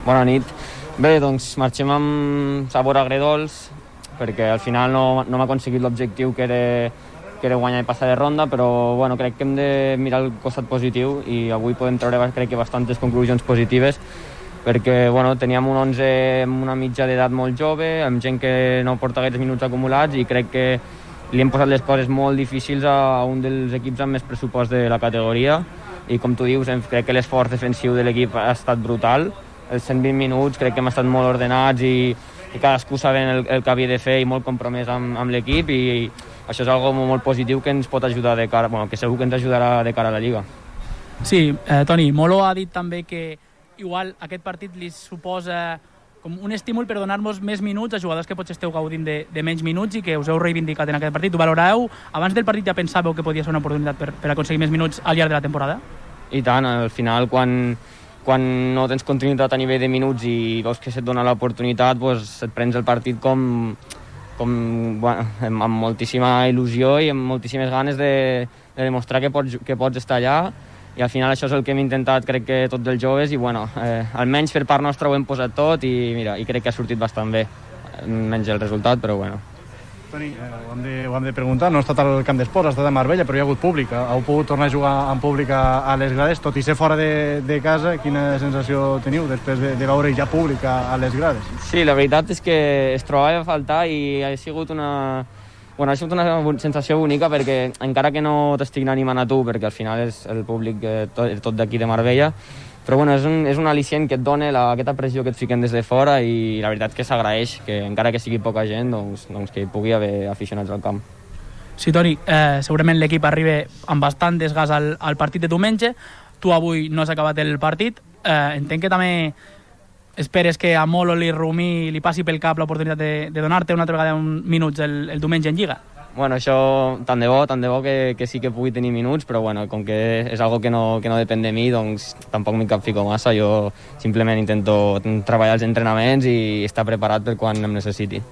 Bona nit. Bé, doncs marxem amb sabor agredolç, perquè al final no, no hem aconseguit l'objectiu que era, que era guanyar i passar de ronda, però bueno, crec que hem de mirar el costat positiu i avui podem treure crec que bastantes conclusions positives perquè bueno, teníem un 11 amb una mitja d'edat molt jove, amb gent que no porta aquests minuts acumulats i crec que li hem posat les coses molt difícils a un dels equips amb més pressupost de la categoria i com tu dius, crec que l'esforç defensiu de l'equip ha estat brutal els 120 minuts crec que hem estat molt ordenats i, i cadascú sabent el, el que havia de fer i molt compromès amb, amb l'equip i, i això és algo molt positiu que ens pot ajudar de cara, bueno, que segur que ens ajudarà de cara a la Lliga. Sí, eh, Toni, Molo ha dit també que igual aquest partit li suposa com un estímul per donar-nos més minuts a jugadors que potser esteu gaudint de, de menys minuts i que us heu reivindicat en aquest partit. Ho valoreu? Abans del partit ja pensàveu que podia ser una oportunitat per, per aconseguir més minuts al llarg de la temporada? I tant, al final quan, quan no tens continuïtat a nivell de minuts i veus que se't dona l'oportunitat, doncs et prens el partit com, com bueno, amb, amb moltíssima il·lusió i amb moltíssimes ganes de, de demostrar que pots, que pots estar allà. I al final això és el que hem intentat crec que tots els joves i bueno, eh, almenys per part nostra ho hem posat tot i mira, i crec que ha sortit bastant bé menys el resultat, però bueno Toni, eh, ho, hem de, ho hem de preguntar, no ha estat al camp d'esports, ha estat a Marbella, però hi ha hagut públic. Heu pogut tornar a jugar en públic a, les grades, tot i ser fora de, de casa, quina sensació teniu després de, de veure ja públic a, a les grades? Sí, la veritat és que es trobava a faltar i ha sigut una, bueno, ha sigut una sensació bonica perquè encara que no t'estic animant a tu, perquè al final és el públic eh, tot, tot d'aquí de Marbella, però bueno, és un, és un al·licient que et dona la, aquesta pressió que et fiquen des de fora i la veritat que s'agraeix que encara que sigui poca gent doncs, doncs que hi pugui haver aficionats al camp. Sí, Toni, eh, segurament l'equip arriba amb bastant desgast al, al partit de diumenge. Tu avui no has acabat el partit. Eh, entenc que també esperes que a Molo li Rumi li passi pel cap l'oportunitat de, de donar-te una altra vegada un minuts el, el diumenge en Lliga. Bueno, això tant de bo, tant de bo que, que sí que pugui tenir minuts, però bueno, com que és algo que no, que no depèn de mi, doncs tampoc m'hi capfico massa. Jo simplement intento treballar els entrenaments i estar preparat per quan em necessiti.